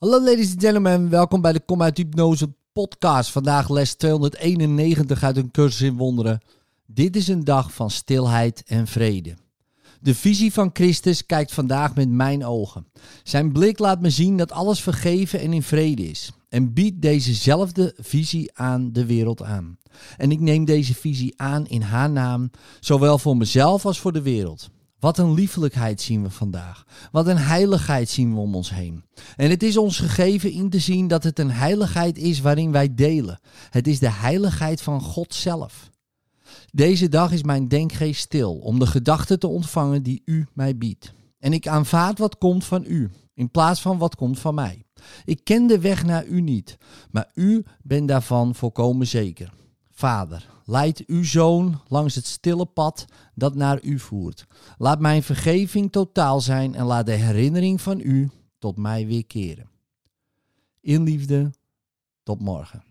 Hallo ladies and gentlemen, welkom bij de Kom uit Hypnose podcast. Vandaag les 291 uit een cursus in wonderen. Dit is een dag van stilheid en vrede. De visie van Christus kijkt vandaag met mijn ogen. Zijn blik laat me zien dat alles vergeven en in vrede is. En biedt dezezelfde visie aan de wereld aan. En ik neem deze visie aan in haar naam, zowel voor mezelf als voor de wereld. Wat een liefelijkheid zien we vandaag. Wat een heiligheid zien we om ons heen. En het is ons gegeven in te zien dat het een heiligheid is waarin wij delen. Het is de heiligheid van God zelf. Deze dag is mijn denkgeest stil om de gedachten te ontvangen die u mij biedt. En ik aanvaard wat komt van u, in plaats van wat komt van mij. Ik ken de weg naar u niet, maar u bent daarvan volkomen zeker. Vader, leid uw zoon langs het stille pad dat naar u voert. Laat mijn vergeving totaal zijn en laat de herinnering van u tot mij weer keren. In liefde, tot morgen.